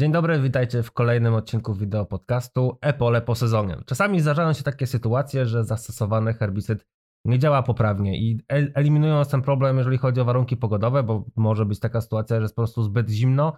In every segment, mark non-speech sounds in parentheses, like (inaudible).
Dzień dobry, witajcie w kolejnym odcinku wideo podcastu Epole po sezonie. Czasami zdarzają się takie sytuacje, że zastosowany herbicyd nie działa poprawnie i eliminując ten problem, jeżeli chodzi o warunki pogodowe, bo może być taka sytuacja, że jest po prostu zbyt zimno.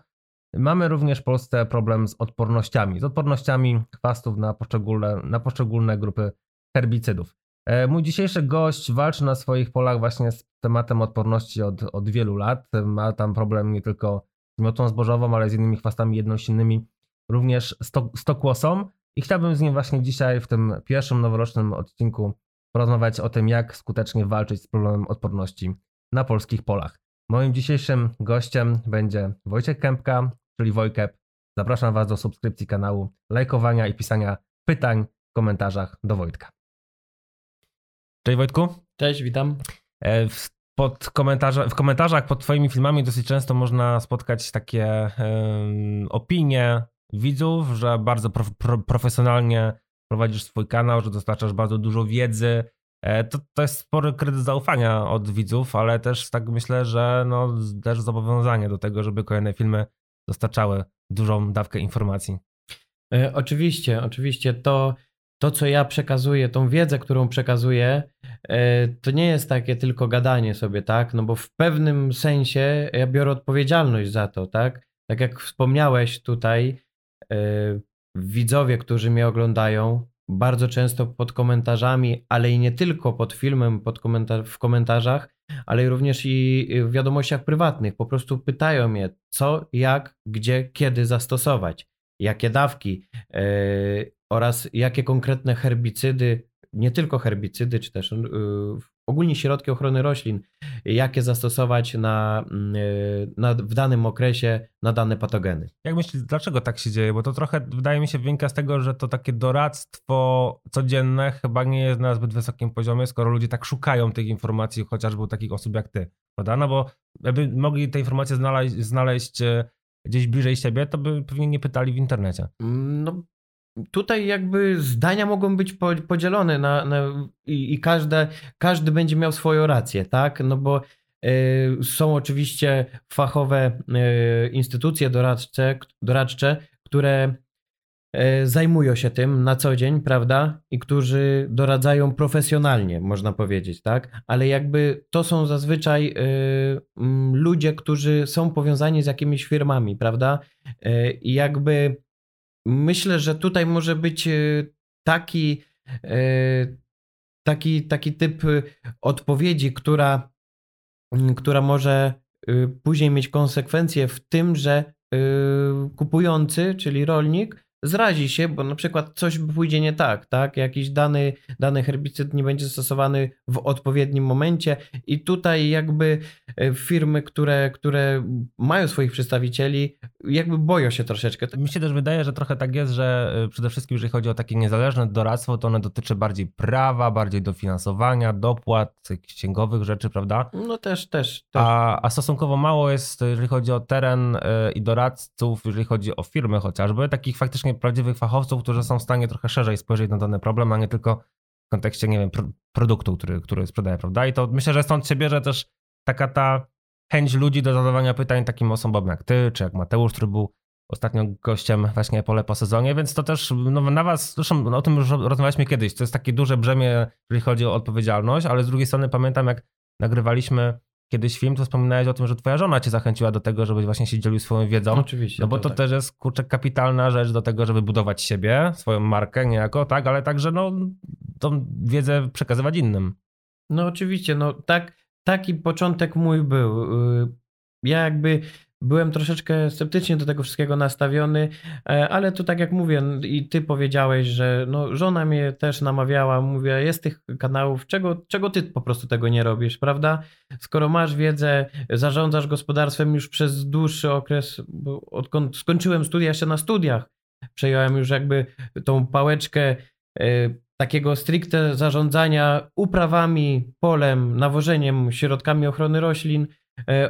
Mamy również w Polsce problem z odpornościami, z odpornościami chwastów na poszczególne, na poszczególne grupy herbicydów. E, mój dzisiejszy gość walczy na swoich polach właśnie z tematem odporności od, od wielu lat. Ma tam problem nie tylko z miotą zbożową, ale z innymi chwastami jednosilnymi, również stokłosą. I chciałbym z nim właśnie dzisiaj w tym pierwszym noworocznym odcinku porozmawiać o tym, jak skutecznie walczyć z problemem odporności na polskich polach. Moim dzisiejszym gościem będzie Wojciech Kępka, czyli Wojkep. Zapraszam Was do subskrypcji kanału, lajkowania i pisania pytań w komentarzach do Wojtka. Cześć Wojtku. Cześć, witam. E, pod komentarza, w komentarzach pod Twoimi filmami dosyć często można spotkać takie opinie widzów, że bardzo pro, pro, profesjonalnie prowadzisz swój kanał, że dostarczasz bardzo dużo wiedzy. E, to, to jest spory kredyt zaufania od widzów, ale też tak myślę, że no, też zobowiązanie do tego, żeby kolejne filmy dostarczały dużą dawkę informacji. E, oczywiście, oczywiście. To to, co ja przekazuję, tą wiedzę, którą przekazuję, e, to nie jest takie tylko gadanie sobie, tak? No bo w pewnym sensie ja biorę odpowiedzialność za to, tak? Tak jak wspomniałeś tutaj, e, widzowie, którzy mnie oglądają, bardzo często pod komentarzami, ale i nie tylko pod filmem, pod komentar w komentarzach, ale również i w wiadomościach prywatnych, po prostu pytają mnie, co, jak, gdzie, kiedy zastosować, jakie dawki, e, oraz jakie konkretne herbicydy, nie tylko herbicydy, czy też yy, ogólnie środki ochrony roślin, jakie zastosować na, yy, na, w danym okresie na dane patogeny. Jak myślisz, dlaczego tak się dzieje? Bo to trochę wydaje mi się wynika z tego, że to takie doradztwo codzienne chyba nie jest na zbyt wysokim poziomie, skoro ludzie tak szukają tych informacji, chociażby u takich osób jak ty, prawda? No bo jakby mogli te informacje znaleźć, znaleźć e, gdzieś bliżej siebie, to by pewnie nie pytali w internecie. No tutaj jakby zdania mogą być podzielone na, na i, i, każde, każdy będzie miał swoją rację, tak? No bo y, są oczywiście fachowe y, instytucje doradcze, doradcze, które y, zajmują się tym na co dzień, prawda? I którzy doradzają profesjonalnie, można powiedzieć, tak? Ale jakby to są zazwyczaj ludzie, którzy są powiązani z jakimiś firmami, prawda? I jakby myślę, że tutaj może być e, taki, e, taki, taki typ odpowiedzi, która, która może e, później mieć konsekwencje w tym, że kupujący, czyli rolnik, zrazi się, bo na przykład coś pójdzie nie tak, tak? Jakiś dany, dany herbicyd nie będzie stosowany w odpowiednim momencie i tutaj jakby e, firmy, które, które mają swoich przedstawicieli, jakby boją się troszeczkę. Mi się też wydaje, że trochę tak jest, że e, przede wszystkim jeżeli chodzi o takie niezależne doradztwo, to one dotyczy bardziej prawa, bardziej dofinansowania, dopłat, jakichś księgowych rzeczy, prawda? No też, też. też. A, a stosunkowo mało jest, jeżeli chodzi o teren e, i doradców, jeżeli chodzi o firmy chociażby, takich faktycznie prawdziwych fachowców, którzy są w stanie trochę szerzej spojrzeć na dany problem, a nie tylko w kontekście, nie wiem, pro, produktu, który, który sprzedaje, prawda? I to myślę, że stąd się bierze też taka ta chęć ludzi do zadawania pytań takim osobom jak ty, czy jak Mateusz, który był ostatnio gościem właśnie pole po sezonie, więc to też no, na was, zresztą no, o tym już rozmawialiśmy kiedyś, to jest takie duże brzemię, jeżeli chodzi o odpowiedzialność, ale z drugiej strony pamiętam, jak nagrywaliśmy kiedyś film, to wspominałeś o tym, że twoja żona cię zachęciła do tego, żebyś właśnie się dzielił swoją wiedzą. Oczywiście. No bo to, to tak. też jest kurczę kapitalna rzecz do tego, żeby budować siebie, swoją markę niejako, tak, ale także no tą wiedzę przekazywać innym. No oczywiście, no tak, taki początek mój był. Y, ja jakby byłem troszeczkę sceptycznie do tego wszystkiego nastawiony, e, ale tu tak jak mówię i ty powiedziałeś, że no, żona mnie też namawiała, mówię, jest tych kanałów, czego, czego ty po prostu tego nie robisz, prawda? Skoro masz wiedzę, zarządzasz gospodarstwem już przez dłuższy okres, bo odkąd skończyłem studia jeszcze na studiach, przejąłem już jakby tą pałeczkę e, takiego stricte zarządzania uprawami, polem, nawożeniem, środkami ochrony roślin,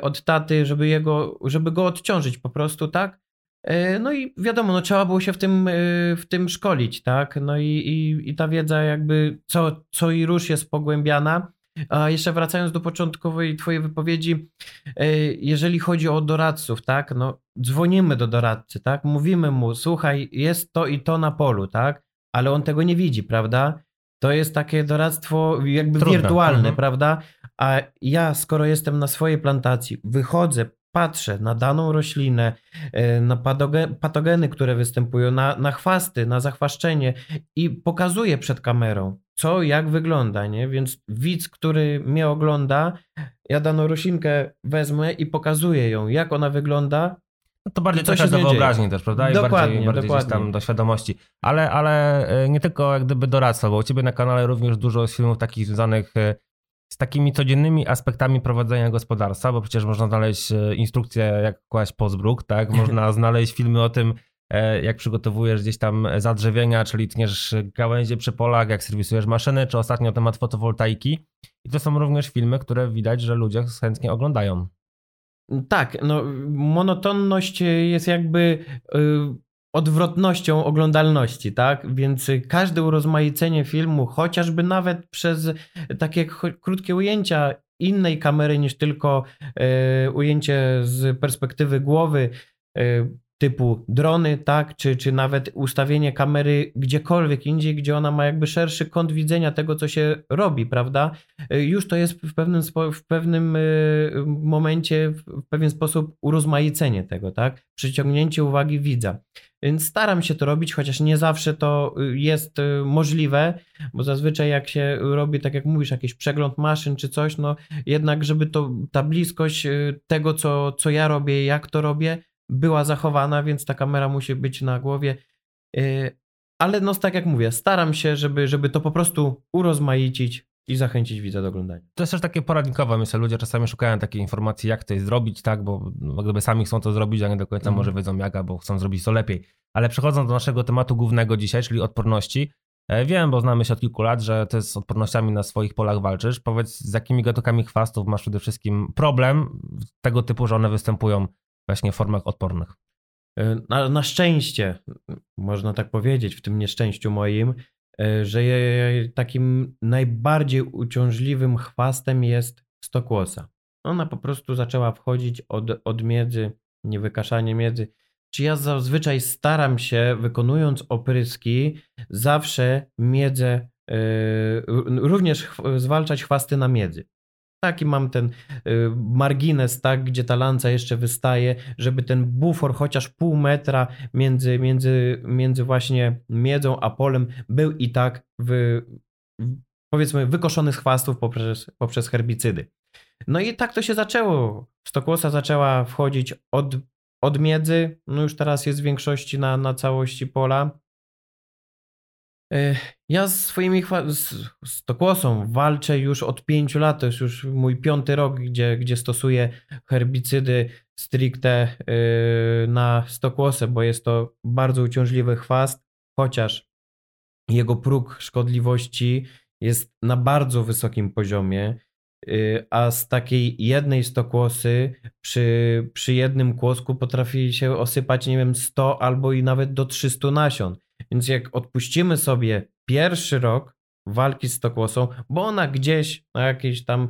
od taty, żeby, jego, żeby go odciążyć po prostu, tak? E, no i wiadomo, no trzeba było się w tym, e, w tym szkolić, tak? No i, i, i ta wiedza jakby co, co i rusz jest pogłębiana. A jeszcze wracając do początkowej twojej wypowiedzi, e, jeżeli chodzi o doradców, tak, no dzwonimy do doradcy, tak, mówimy mu, słuchaj, jest to i to na polu, tak, ale on tego nie widzi, prawda? To jest takie doradztwo jakby Trudne. wirtualne, Mhm. prawda? A ja, skoro jestem na swojej plantacji, wychodzę, patrzę na daną roślinę, e, na patoge- patogeny, które występują, na, na chwasty, na zachwaszczenie i pokazuję przed kamerą, co, jak wygląda, nie? Więc widz, który mnie ogląda, ja daną roślinkę wezmę i pokazuję ją, jak ona wygląda, to bardziej I co trochę się do dzieje? wyobraźni też, prawda? I Dokładnie, bardziej, bardziej dokładnie. tam do świadomości. Ale, ale e, nie tylko jak gdyby doradztwo, bo u ciebie na kanale również dużo jest filmów takich związanych e, z takimi codziennymi aspektami prowadzenia gospodarstwa, bo przecież można znaleźć e, instrukcję, jak kłaść pozbruk, tak? Można (laughs) znaleźć filmy o tym, jak przygotowujesz gdzieś tam zadrzewienia, czyli tniesz gałęzie przy polach, jak serwisujesz maszyny, czy ostatnio temat fotowoltaiki. I to są również filmy, które widać, że ludzie chętnie oglądają. Tak, no monotonność jest jakby y, odwrotnością oglądalności, tak? Więc każde urozmaicenie filmu, chociażby nawet przez takie krótkie ujęcia innej kamery niż tylko y, ujęcie z perspektywy głowy, y, typu drony, tak? Czy, czy nawet ustawienie kamery gdziekolwiek indziej, gdzie ona ma jakby szerszy kąt widzenia tego, co się robi, prawda? Y, już to jest w pewnym, w pewnym y, momencie, w pewien sposób urozmaicenie tego, tak? Przyciągnięcie uwagi widza. Więc staram się to robić, chociaż nie zawsze to y, jest możliwe, bo zazwyczaj jak się robi, tak jak mówisz, jakiś przegląd maszyn czy coś, no jednak, żeby to, ta bliskość tego, co, co ja robię, jak to robię, była zachowana, więc ta kamera musi być na głowie. Y, Ale no tak jak mówię, staram się, żeby, żeby to po prostu urozmaicić i zachęcić widza do oglądania. To jest też takie poradnikowe, myślę, ludzie czasami szukają takiej informacji, jak coś zrobić, tak, bo no, gdyby sami chcą to zrobić, a nie do końca Mhm. może wiedzą jak, albo chcą zrobić to lepiej. Ale przechodząc do naszego tematu głównego dzisiaj, czyli odporności, e, wiem, bo znamy się od kilku lat, że ty z odpornościami na swoich polach walczysz. Powiedz, z jakimi gatunkami chwastów masz przede wszystkim problem tego typu, że one występują właśnie formach odpornych? E, Na, na szczęście, można tak powiedzieć, w tym nieszczęściu moim, e, że takim najbardziej uciążliwym chwastem jest stokłosa. Ona po prostu zaczęła wchodzić od, od miedzy, niewykaszanie miedzy. Czy ja zazwyczaj staram się, wykonując opryski, zawsze miedzę, e, również chw- zwalczać chwasty na miedzy. Taki mam ten y, margines, tak, gdzie ta lanca jeszcze wystaje, żeby ten bufor chociaż pół metra między, między, między właśnie miedzą a polem był i tak powiedzmy wykoszony z chwastów poprzez, poprzez herbicydy. No i tak to się zaczęło. Stokłosa zaczęła wchodzić od, od miedzy, no już teraz jest w większości na, na całości pola. E, Ja z swoimi z, z tokłosą walczę już od pięciu lat. To jest już mój piąty rok, gdzie, gdzie stosuję herbicydy stricte yy, na stokłosę, bo jest to bardzo uciążliwy chwast, chociaż jego próg szkodliwości jest na bardzo wysokim poziomie. yy, A z takiej jednej stokłosy przy, przy jednym kłosku potrafi się osypać, nie wiem, 100 albo i nawet do 300 nasion. Więc jak odpuścimy sobie pierwszy rok walki z stokłosą, bo ona gdzieś na jakiejś tam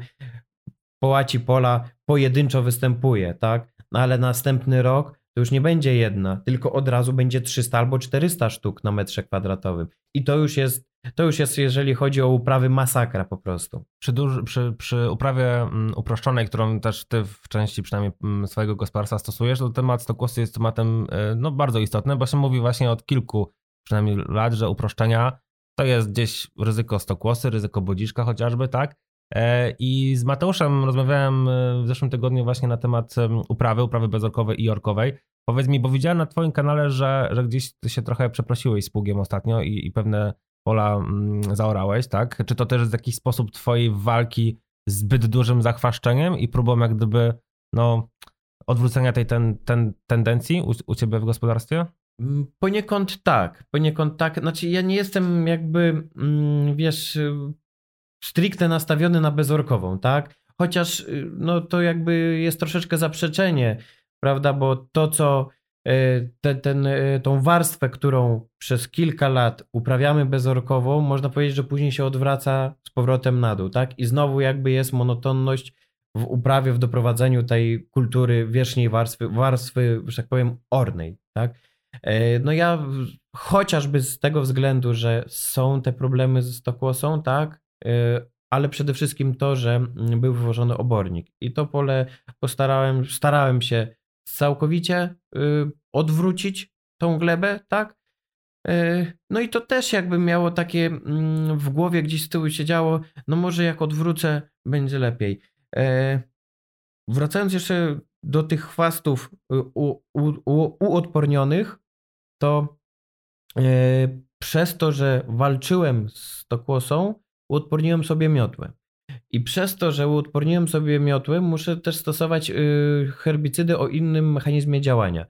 połaci pola pojedynczo występuje, tak? No ale następny rok to już nie będzie jedna, tylko od razu będzie 300 albo 400 sztuk na metrze kwadratowym. I to już jest, to już jest jeżeli chodzi o uprawy, masakra po prostu. Przy, duży, przy, przy uprawie mm, uproszczonej, którą też ty w części przynajmniej mm, swojego gospodarstwa stosujesz, to temat stokłosy jest tematem e, no, bardzo istotny, bo się mówi właśnie od kilku przynajmniej lat, że uproszczenia to jest gdzieś ryzyko stokłosy, ryzyko budziszka chociażby, tak? E, I z Mateuszem rozmawiałem e, w zeszłym tygodniu właśnie na temat em, uprawy, uprawy bezorkowej i orkowej. Powiedz mi, bo widziałem na twoim kanale, że, że gdzieś ty się trochę przeprosiłeś z pługiem ostatnio i, i pewne pola mm, zaorałeś, tak? Czy to też jest jakiś sposób twojej walki z zbyt dużym zachwaszczeniem i próbą jak gdyby, no, odwrócenia tej ten, ten, tendencji u, u ciebie w gospodarstwie? Mm, Poniekąd tak, poniekąd tak. Znaczy, ja nie jestem jakby, mm, wiesz, y, stricte nastawiony na bezorkową, tak? Chociaż, y, no to jakby jest troszeczkę zaprzeczenie, prawda? Bo to, co ten, ten, tą warstwę, którą przez kilka lat uprawiamy bezorkową, można powiedzieć, że później się odwraca z powrotem na dół, tak? I znowu jakby jest monotonność w uprawie, w doprowadzeniu tej kultury wierzchniej warstwy, warstwy, że tak powiem, ornej, tak? No ja chociażby z tego względu, że są te problemy ze stokłosą, tak? ale przede wszystkim to, że mm, był wywożony obornik. I to pole postarałem, starałem się całkowicie y, odwrócić tą glebę, tak? Y, no i to też jakby miało takie mm, w głowie gdzieś z tyłu siedziało, no może jak odwrócę, będzie lepiej. Y, wracając jeszcze do tych chwastów u, uodpornionych, to przez to, że walczyłem z tokłosą, uodporniłem sobie miotłę. I przez to, że uodporniłem sobie miotłę, muszę też stosować y, herbicydy o innym mechanizmie działania.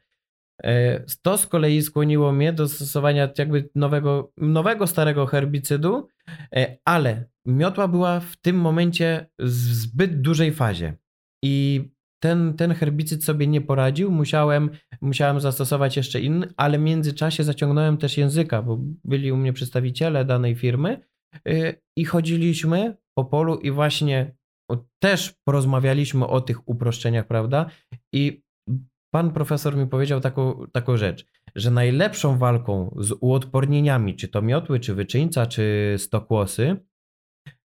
E, to z kolei skłoniło mnie do stosowania jakby nowego, nowego starego herbicydu, e, ale miotła była w tym momencie w zbyt dużej fazie. I ten, ten herbicyd sobie nie poradził, musiałem, musiałem zastosować jeszcze inny, ale w międzyczasie zaciągnąłem też języka, bo byli u mnie przedstawiciele danej firmy Y, i chodziliśmy po polu i właśnie też porozmawialiśmy o tych uproszczeniach, prawda? I pan profesor mi powiedział taką, taką rzecz, że najlepszą walką z uodpornieniami, czy to miotły, czy wyczyńca, czy stokłosy,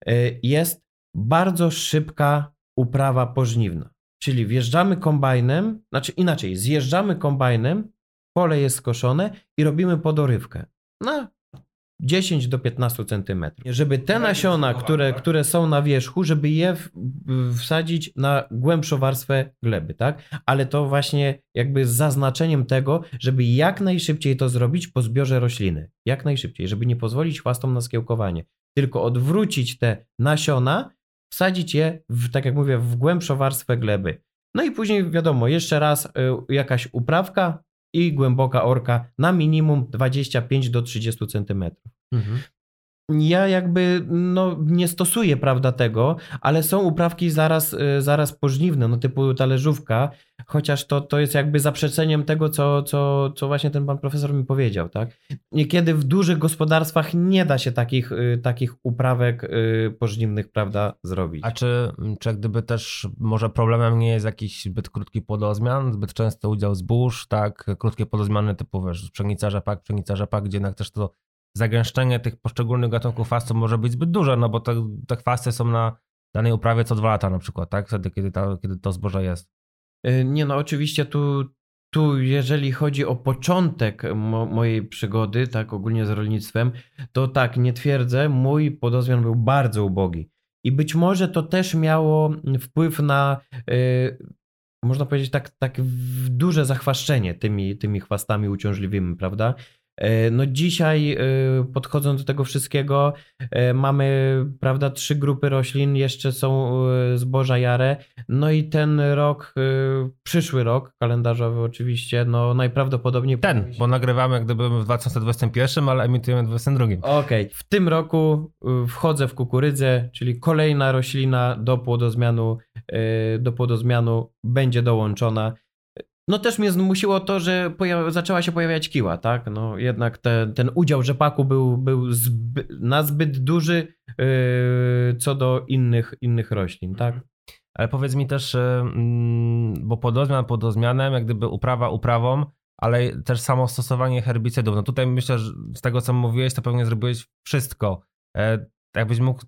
y, jest bardzo szybka uprawa pożniwna. Czyli wjeżdżamy kombajnem, znaczy inaczej, zjeżdżamy kombajnem, pole jest skoszone i robimy podorywkę. No, 10 do 15 centymetrów. Żeby te nasiona, które, które są na wierzchu, żeby je wsadzić na głębszą warstwę gleby, tak? Ale to właśnie jakby z zaznaczeniem tego, żeby jak najszybciej to zrobić po zbiorze rośliny. Jak najszybciej, żeby nie pozwolić chwastom na skiełkowanie. Tylko odwrócić te nasiona, wsadzić je, w, tak jak mówię, w głębszą warstwę gleby. No i później wiadomo, jeszcze raz y, jakaś uprawka, i głęboka orka na minimum 25 do 30 centymetrów. Mhm ja jakby no, nie stosuję prawda tego, ale są uprawki zaraz, y, zaraz pożniwne, no typu talerzówka, chociaż to, to jest jakby zaprzeczeniem tego, co, co, co właśnie ten pan profesor mi powiedział, tak? Niekiedy w dużych gospodarstwach nie da się takich, y, takich uprawek y, pożniwnych, prawda, zrobić. A czy, czy gdyby też może problemem nie jest jakiś zbyt krótki podozmian, zbyt często udział zbóż, tak, krótkie podozmiany typu, wiesz, pszenica rzepak, pszenica rzepak, gdzie jednak też to zagęszczenie tych poszczególnych gatunków chwastów może być zbyt duże, no bo te, te chwasty są na danej uprawie co dwa lata na przykład, tak? Wtedy, kiedy, ta, kiedy to zboże jest. Y, nie no, oczywiście tu, tu jeżeli chodzi o początek mo mojej przygody, tak ogólnie z rolnictwem, to tak, nie twierdzę, mój podozmian był bardzo ubogi. I być może to też miało wpływ na, yy, można powiedzieć, tak, tak duże zachwaszczenie tymi, tymi chwastami uciążliwymi, prawda? E, no dzisiaj e, podchodząc do tego wszystkiego, e, mamy, prawda, trzy grupy roślin, jeszcze są zboża jare, no i ten rok, przyszły rok kalendarzowy oczywiście, no najprawdopodobniej... Ten, bo nagrywamy jak gdyby w 2021, ale emitujemy w 2022. Okej, okay. w tym roku wchodzę w kukurydzę, czyli kolejna roślina do płodozmianu, do płodozmianu będzie dołączona. No też mnie zmusiło to, że zaczęła się pojawiać kiła, tak? No jednak te, ten udział rzepaku był, był zby na zbyt duży yy, co do innych, innych roślin, tak? Ale powiedz mi też, yy, bo podozmian podozmianem, jak gdyby uprawa uprawą, ale też samo stosowanie herbicydów. No tutaj myślę, że z tego co mówiłeś, to pewnie zrobiłeś wszystko. E, jakbyś mógł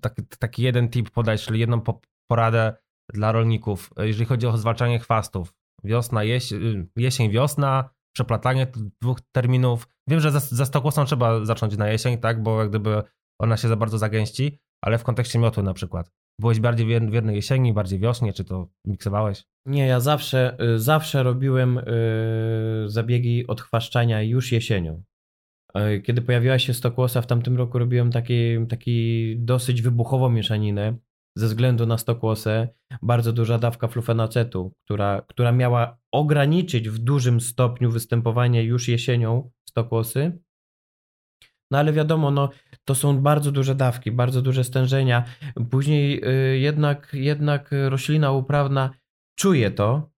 taki, taki jeden tip podać, czyli jedną poradę dla rolników, jeżeli chodzi o zwalczanie chwastów wiosna, jesień, jesień wiosna, przeplatanie dwóch terminów. Wiem, że za, za stokłosą trzeba zacząć na jesień, tak, bo jak gdyby ona się za bardzo zagęści, ale w kontekście miotły na przykład. Byłeś bardziej wierny jesieni, bardziej wiośnie, czy to miksowałeś? Nie, ja zawsze, y, zawsze robiłem yy, zabiegi odchwaszczania już jesienią. Y, kiedy pojawiła się stokłosa, w tamtym roku robiłem taki, taki dosyć wybuchową mieszaninę ze względu na stokłosę bardzo duża dawka flufenacetu, która, która miała ograniczyć w dużym stopniu występowanie już jesienią stokłosy. No ale wiadomo, no, to są bardzo duże dawki, bardzo duże stężenia. Później y, jednak, jednak roślina uprawna czuje to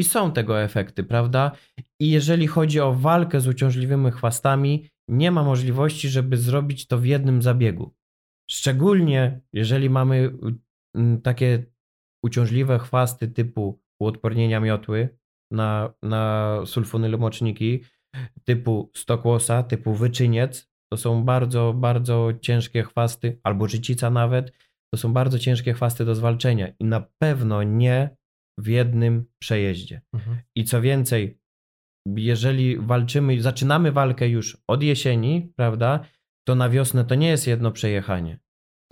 I są tego efekty, prawda? I jeżeli chodzi o walkę z uciążliwymi chwastami, nie ma możliwości, żeby zrobić to w jednym zabiegu. Szczególnie jeżeli mamy mm, takie uciążliwe chwasty typu uodpornienia miotły na, na sulfonylomoczniki, typu stokłosa, typu wyczyniec. To są bardzo, bardzo ciężkie chwasty, albo życica nawet. To są bardzo ciężkie chwasty do zwalczenia i na pewno nie w jednym przejeździe. Mhm. I co więcej, jeżeli walczymy, zaczynamy walkę już od jesieni, prawda, to na wiosnę to nie jest jedno przejechanie.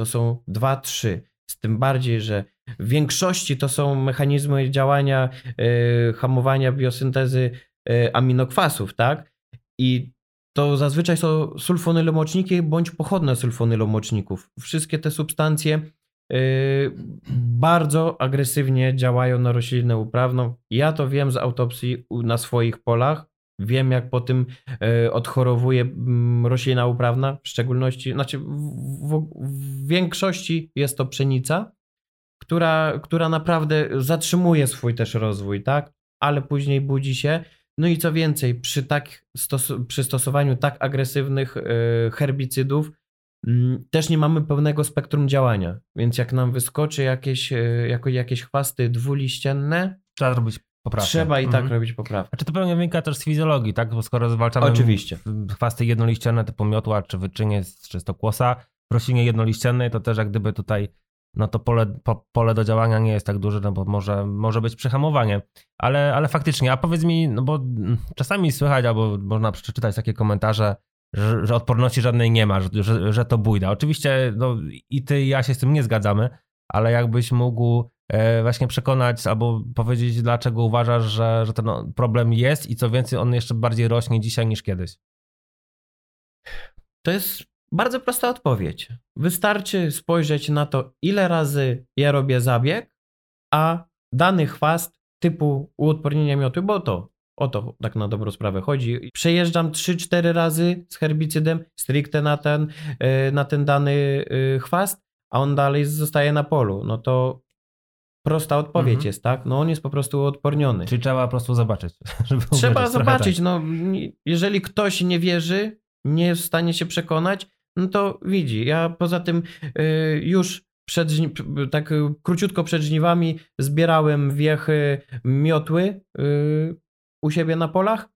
To są dwa, trzy. Z tym bardziej, że w większości to są mechanizmy działania, yy, hamowania biosyntezy yy, aminokwasów, tak? I to zazwyczaj są sulfonylomoczniki bądź pochodne sulfonylomoczników. Wszystkie te substancje yy, bardzo agresywnie działają na roślinę uprawną. Ja to wiem z autopsji na swoich polach. Wiem, jak po tym yy, odchorowuje mm, roślina uprawna, w szczególności, znaczy w, w, większości jest to pszenica, która, która naprawdę zatrzymuje swój też rozwój, tak? Ale później budzi się. No i co więcej, przy, tak stos przy stosowaniu tak agresywnych yy, herbicydów mm, też nie mamy pełnego spektrum działania. Więc jak nam wyskoczy jakieś, yy, jako, jakieś chwasty dwuliścienne, Trzeba zrobić poprawkę. trzeba i tak Mhm. robić poprawkę. Znaczy to pewnie wynika też z fizjologii, tak? Bo skoro zwalczamy Oczywiście. chwasty jednoliścienne typu miotła, czy wyczyniec, czy stokłosa w roślinie jednoliściennej, to też jak gdyby tutaj no to pole, po, pole do działania nie jest tak duże, no bo może, może być przyhamowanie. Ale, ale faktycznie, a powiedz mi, no bo czasami słychać albo można przeczytać takie komentarze, że, że odporności żadnej nie ma, że, że, że to bójda. Oczywiście no, i ty i ja się z tym nie zgadzamy, ale jakbyś mógł właśnie przekonać albo powiedzieć, dlaczego uważasz, że, że ten problem jest i co więcej, on jeszcze bardziej rośnie dzisiaj niż kiedyś. To jest bardzo prosta odpowiedź. Wystarczy spojrzeć na to, ile razy ja robię zabieg, a dany chwast typu uodpornienia mioty, bo to o to tak na dobrą sprawę chodzi. Przejeżdżam 3-4 razy z herbicydem stricte na ten, e, na ten dany e, chwast, a on dalej zostaje na polu. No to prosta odpowiedź Mhm. jest, tak? No on jest po prostu uodporniony. Czyli trzeba po prostu zobaczyć. (laughs) Żeby Trzeba zobaczyć, tak. no jeżeli ktoś nie wierzy, nie jest w stanie się przekonać, no to widzi. Ja poza tym y, już przed, tak króciutko przed żniwami zbierałem wiechy miotły y, u siebie na polach.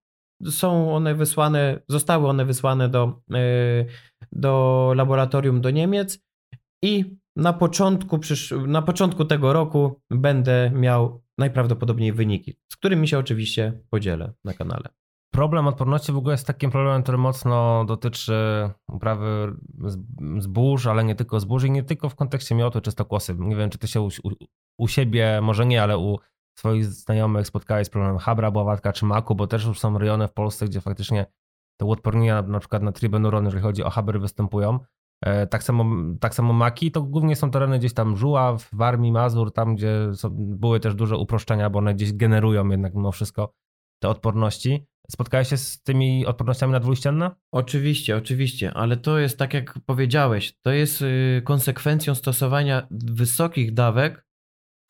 Są one wysłane, zostały one wysłane do, y, do laboratorium do Niemiec i na początku, przysz... na początku tego roku będę miał najprawdopodobniej wyniki, z którymi się oczywiście podzielę na kanale. Problem odporności w ogóle jest takim problemem, który mocno dotyczy uprawy zbóż, ale nie tylko zbóż i nie tylko w kontekście miotu czy stokłosy. Nie wiem, czy ty się u, u, siebie, może nie, ale u swoich znajomych spotkałeś z problemem habra, bławatka czy maku, bo też już są rejony w Polsce, gdzie faktycznie te uodpornienia na przykład na tribenuron, jeżeli chodzi o habry, występują. E, Tak samo, tak samo maki, to głównie są tereny gdzieś tam Żuław, Warmii, Mazur, tam gdzie są, były też duże uproszczenia, bo one gdzieś generują jednak mimo wszystko te odporności. Spotkałeś się z tymi odpornościami na dwuliścienne? Oczywiście, oczywiście, ale to jest tak jak powiedziałeś, to jest y, konsekwencją stosowania wysokich dawek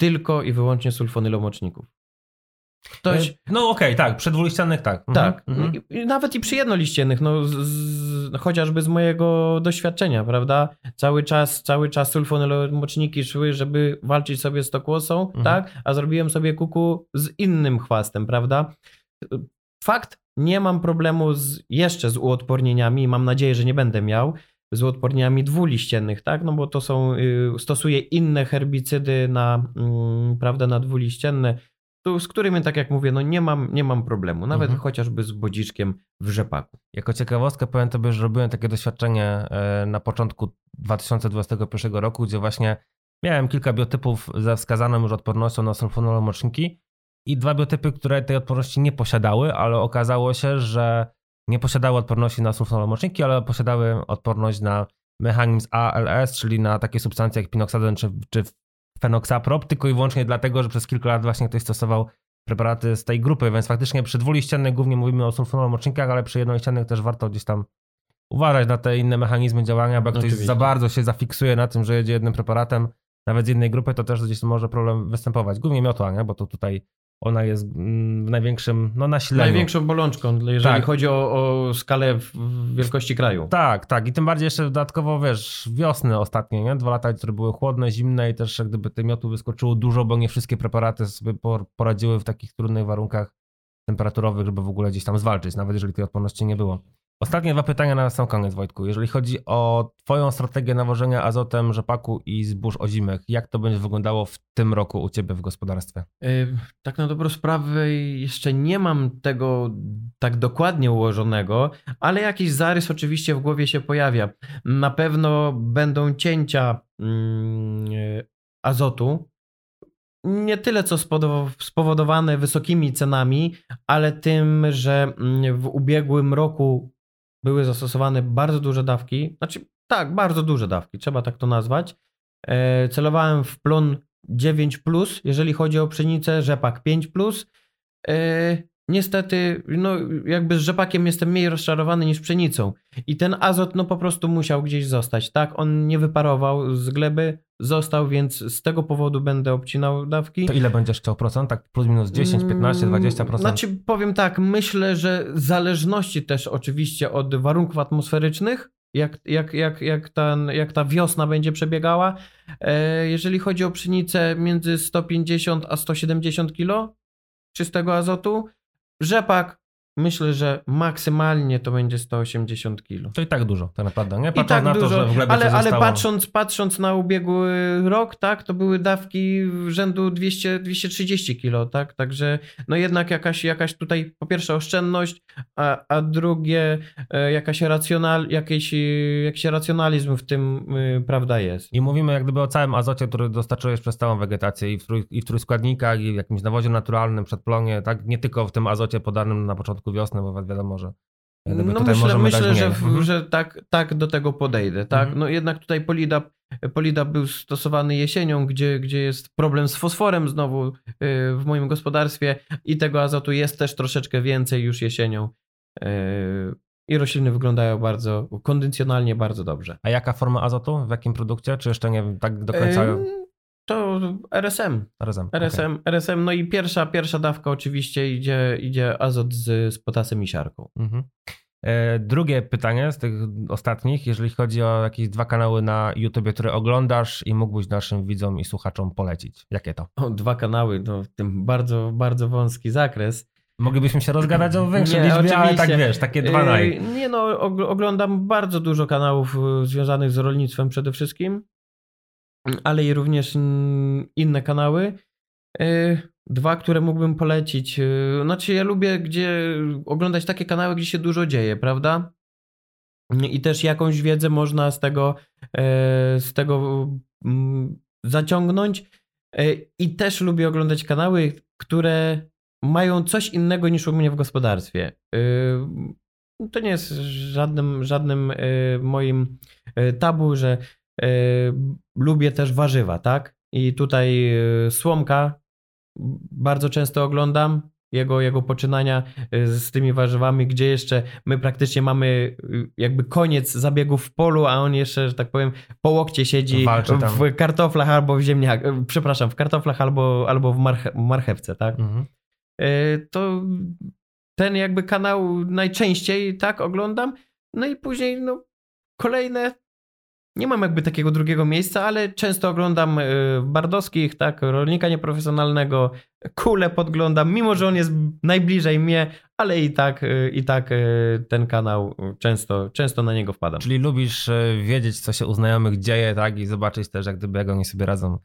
tylko i wyłącznie sulfonylomoczników. Ktoś, E, No okej, tak, przy dwuliściennych tak. Mhm, tak, mhm. i, i nawet i przy jednoliściennych, no z, z, chociażby z mojego doświadczenia, prawda? Cały czas, cały czas sulfonylomoczniki szły, żeby walczyć sobie z tokłosą, Mhm. tak? A zrobiłem sobie kuku z innym chwastem, prawda? Fakt, nie mam problemu z, jeszcze z uodpornieniami, mam nadzieję, że nie będę miał, z uodpornieniami dwuliściennych, tak? No bo to są, y, stosuję inne herbicydy na, mm, prawda, na dwuliścienne, z którymi, tak jak mówię, no nie mam, nie mam problemu, nawet Mhm. chociażby z bodziczkiem w rzepaku. Jako ciekawostkę powiem tobie, że robiłem takie doświadczenie e, na początku 2021 roku, gdzie właśnie miałem kilka biotypów ze wskazaną już odpornością na sulfonylomoczniki i dwa biotypy, które tej odporności nie posiadały, ale okazało się, że nie posiadały odporności na sulfonylomoczniki, ale posiadały odporność na mechanizm ALS, czyli na takie substancje jak pinoksaden czy, czy fenoxaprop, tylko i wyłącznie dlatego, że przez kilka lat właśnie ktoś stosował preparaty z tej grupy, więc faktycznie przy dwuliściennych głównie mówimy o sulfonylomocnikach, ale przy jednoliściennych też warto gdzieś tam uważać na te inne mechanizmy działania, bo jak ktoś Oczywiście. za bardzo się zafiksuje na tym, że jedzie jednym preparatem, nawet z jednej grupy, to też gdzieś może problem występować. Głównie miotła, nie? bo to tutaj ona jest mm, w największym, no nasileniu. Największą bolączką, jeżeli Tak. chodzi o, o skalę wielkości kraju. Tak, tak. I tym bardziej jeszcze dodatkowo, wiesz, wiosny ostatnie, nie? Dwa lata, które były chłodne, zimne i też jak gdyby tych miotów wyskoczyło dużo, bo nie wszystkie preparaty sobie por- poradziły w takich trudnych warunkach temperaturowych, żeby w ogóle gdzieś tam zwalczyć, nawet jeżeli tej odporności nie było. Ostatnie dwa pytania na sam koniec, Wojtku. Jeżeli chodzi o twoją strategię nawożenia azotem rzepaku i zbóż ozimych, jak to będzie wyglądało w tym roku u ciebie w gospodarstwie? Y, Tak na dobrą sprawę jeszcze nie mam tego tak dokładnie ułożonego, ale jakiś zarys oczywiście w głowie się pojawia. Na pewno będą cięcia mm, azotu. Nie tyle co spowodowane wysokimi cenami, ale tym, że mm, w ubiegłym roku były zastosowane bardzo duże dawki. Znaczy, tak, bardzo duże dawki, trzeba tak to nazwać. E, Celowałem w plon 9, jeżeli chodzi o pszenicę, rzepak 5. E, Niestety, no jakby z rzepakiem jestem mniej rozczarowany niż pszenicą. I ten azot, no po prostu musiał gdzieś zostać, tak? On nie wyparował z gleby, został, więc z tego powodu będę obcinał dawki. To ile będziesz chciał procent? Tak plus minus 10, 15, 20%? Mm, Znaczy, powiem tak, myślę, że w zależności też oczywiście od warunków atmosferycznych, jak, jak, jak, jak, ta, jak ta wiosna będzie przebiegała, e, jeżeli chodzi o pszenicę między 150 a 170 kg czystego azotu, rzepak myślę, że maksymalnie to będzie 180 kg. To i tak dużo, tak naprawdę, nie? Patrząc tak na to, dużo, że w glebie ale, ale patrząc, patrząc na ubiegły rok, tak, to były dawki rzędu 200, 230 kilo, tak, także no jednak jakaś, jakaś tutaj po pierwsze oszczędność, a, a drugie e, jakaś racjonal, jakiś, e, jakiś racjonalizm w tym, e, prawda, jest. I mówimy jak gdyby o całym azocie, który dostarczyłeś przez całą wegetację i w, trój, i w trójskładnikach, i w jakimś nawozie naturalnym, przedplonie, tak? Nie tylko w tym azocie podanym na początku wiosny, bo wiadomo, że No myślę, myślę że, w, Mhm. że tak, tak do tego podejdę, tak? Mhm. No jednak tutaj Polidap, Polidap był stosowany jesienią, gdzie, gdzie jest problem z fosforem znowu y, w moim gospodarstwie i tego azotu jest też troszeczkę więcej już jesienią. y, I rośliny wyglądają bardzo kondycjonalnie bardzo dobrze. A jaka forma azotu? W jakim produkcie? Czy jeszcze nie wiem, tak do końca Ym, To RSM. razem? RSM, RSM, no i pierwsza, pierwsza dawka oczywiście idzie, idzie azot z, z potasem i siarką. Mhm. E, Drugie pytanie z tych ostatnich, jeżeli chodzi o jakieś dwa kanały na YouTube, które oglądasz i mógłbyś naszym widzom i słuchaczom polecić. Jakie to? O, dwa kanały, no w tym bardzo, bardzo wąski zakres. Moglibyśmy się rozgadać o większej Nie, liczbie, ale tak oczywiście. wiesz, takie dwa naj. Yy, Nie no, og- oglądam bardzo dużo kanałów y, związanych z rolnictwem przede wszystkim, ale i również inne kanały. Yy, Dwa, które mógłbym polecić. Yy, Znaczy ja lubię gdzie oglądać takie kanały, gdzie się dużo dzieje, prawda? I też jakąś wiedzę można z tego, e, z tego zaciągnąć. E, I też lubię oglądać kanały, które mają coś innego niż u mnie w gospodarstwie. E, To nie jest żadnym, żadnym moim tabu, że lubię też warzywa, tak? I tutaj e, Słomka bardzo często oglądam. Jego, jego poczynania e, z tymi warzywami, gdzie jeszcze my praktycznie mamy jakby koniec zabiegów w polu, a on jeszcze, że tak powiem, po łokcie siedzi w kartoflach albo w ziemniach, przepraszam, w kartoflach albo, albo w marche, marchewce, tak? Mhm. To ten jakby kanał najczęściej tak oglądam. No i później no, kolejne. Nie mam jakby takiego drugiego miejsca, ale często oglądam e, Bardowskich, tak, rolnika nieprofesjonalnego, kule podglądam, mimo że on jest najbliżej mnie, ale i tak, e, i tak e, ten kanał często, często na niego wpadam. Czyli lubisz wiedzieć, co się u znajomych dzieje, tak? I zobaczyć też, jak gdyby, jak oni sobie radzą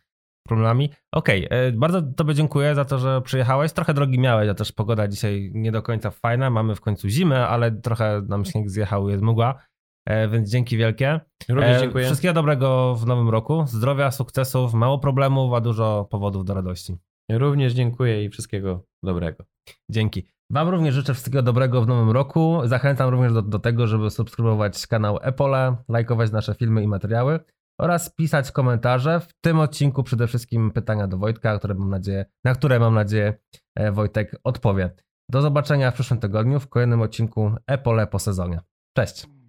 problemami. Okej, e, bardzo Tobie dziękuję za to, że przyjechałeś. Trochę drogi miałeś, a też pogoda dzisiaj nie do końca fajna. Mamy w końcu zimę, ale trochę nam śnieg zjechał, jest mgła. E, Więc dzięki wielkie. Również E, dziękuję. Wszystkiego dobrego w nowym roku. Zdrowia, sukcesów, mało problemów, a dużo powodów do radości. Również dziękuję i wszystkiego dobrego. Dzięki. Wam również życzę wszystkiego dobrego w nowym roku. Zachęcam również do, do tego, żeby subskrybować kanał Epole, lajkować nasze filmy i materiały oraz pisać komentarze. W tym odcinku przede wszystkim pytania do Wojtka, które mam nadzieję, na które mam nadzieję e, Wojtek odpowie. Do zobaczenia w przyszłym tygodniu w kolejnym odcinku Epole po sezonie. Cześć!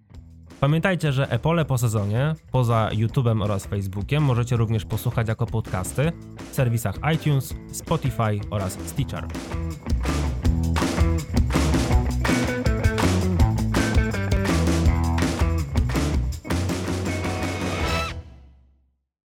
Pamiętajcie, że Epole po sezonie, poza YouTube'em oraz Facebookiem, możecie również posłuchać jako podcasty w serwisach iTunes, Spotify oraz Stitcher.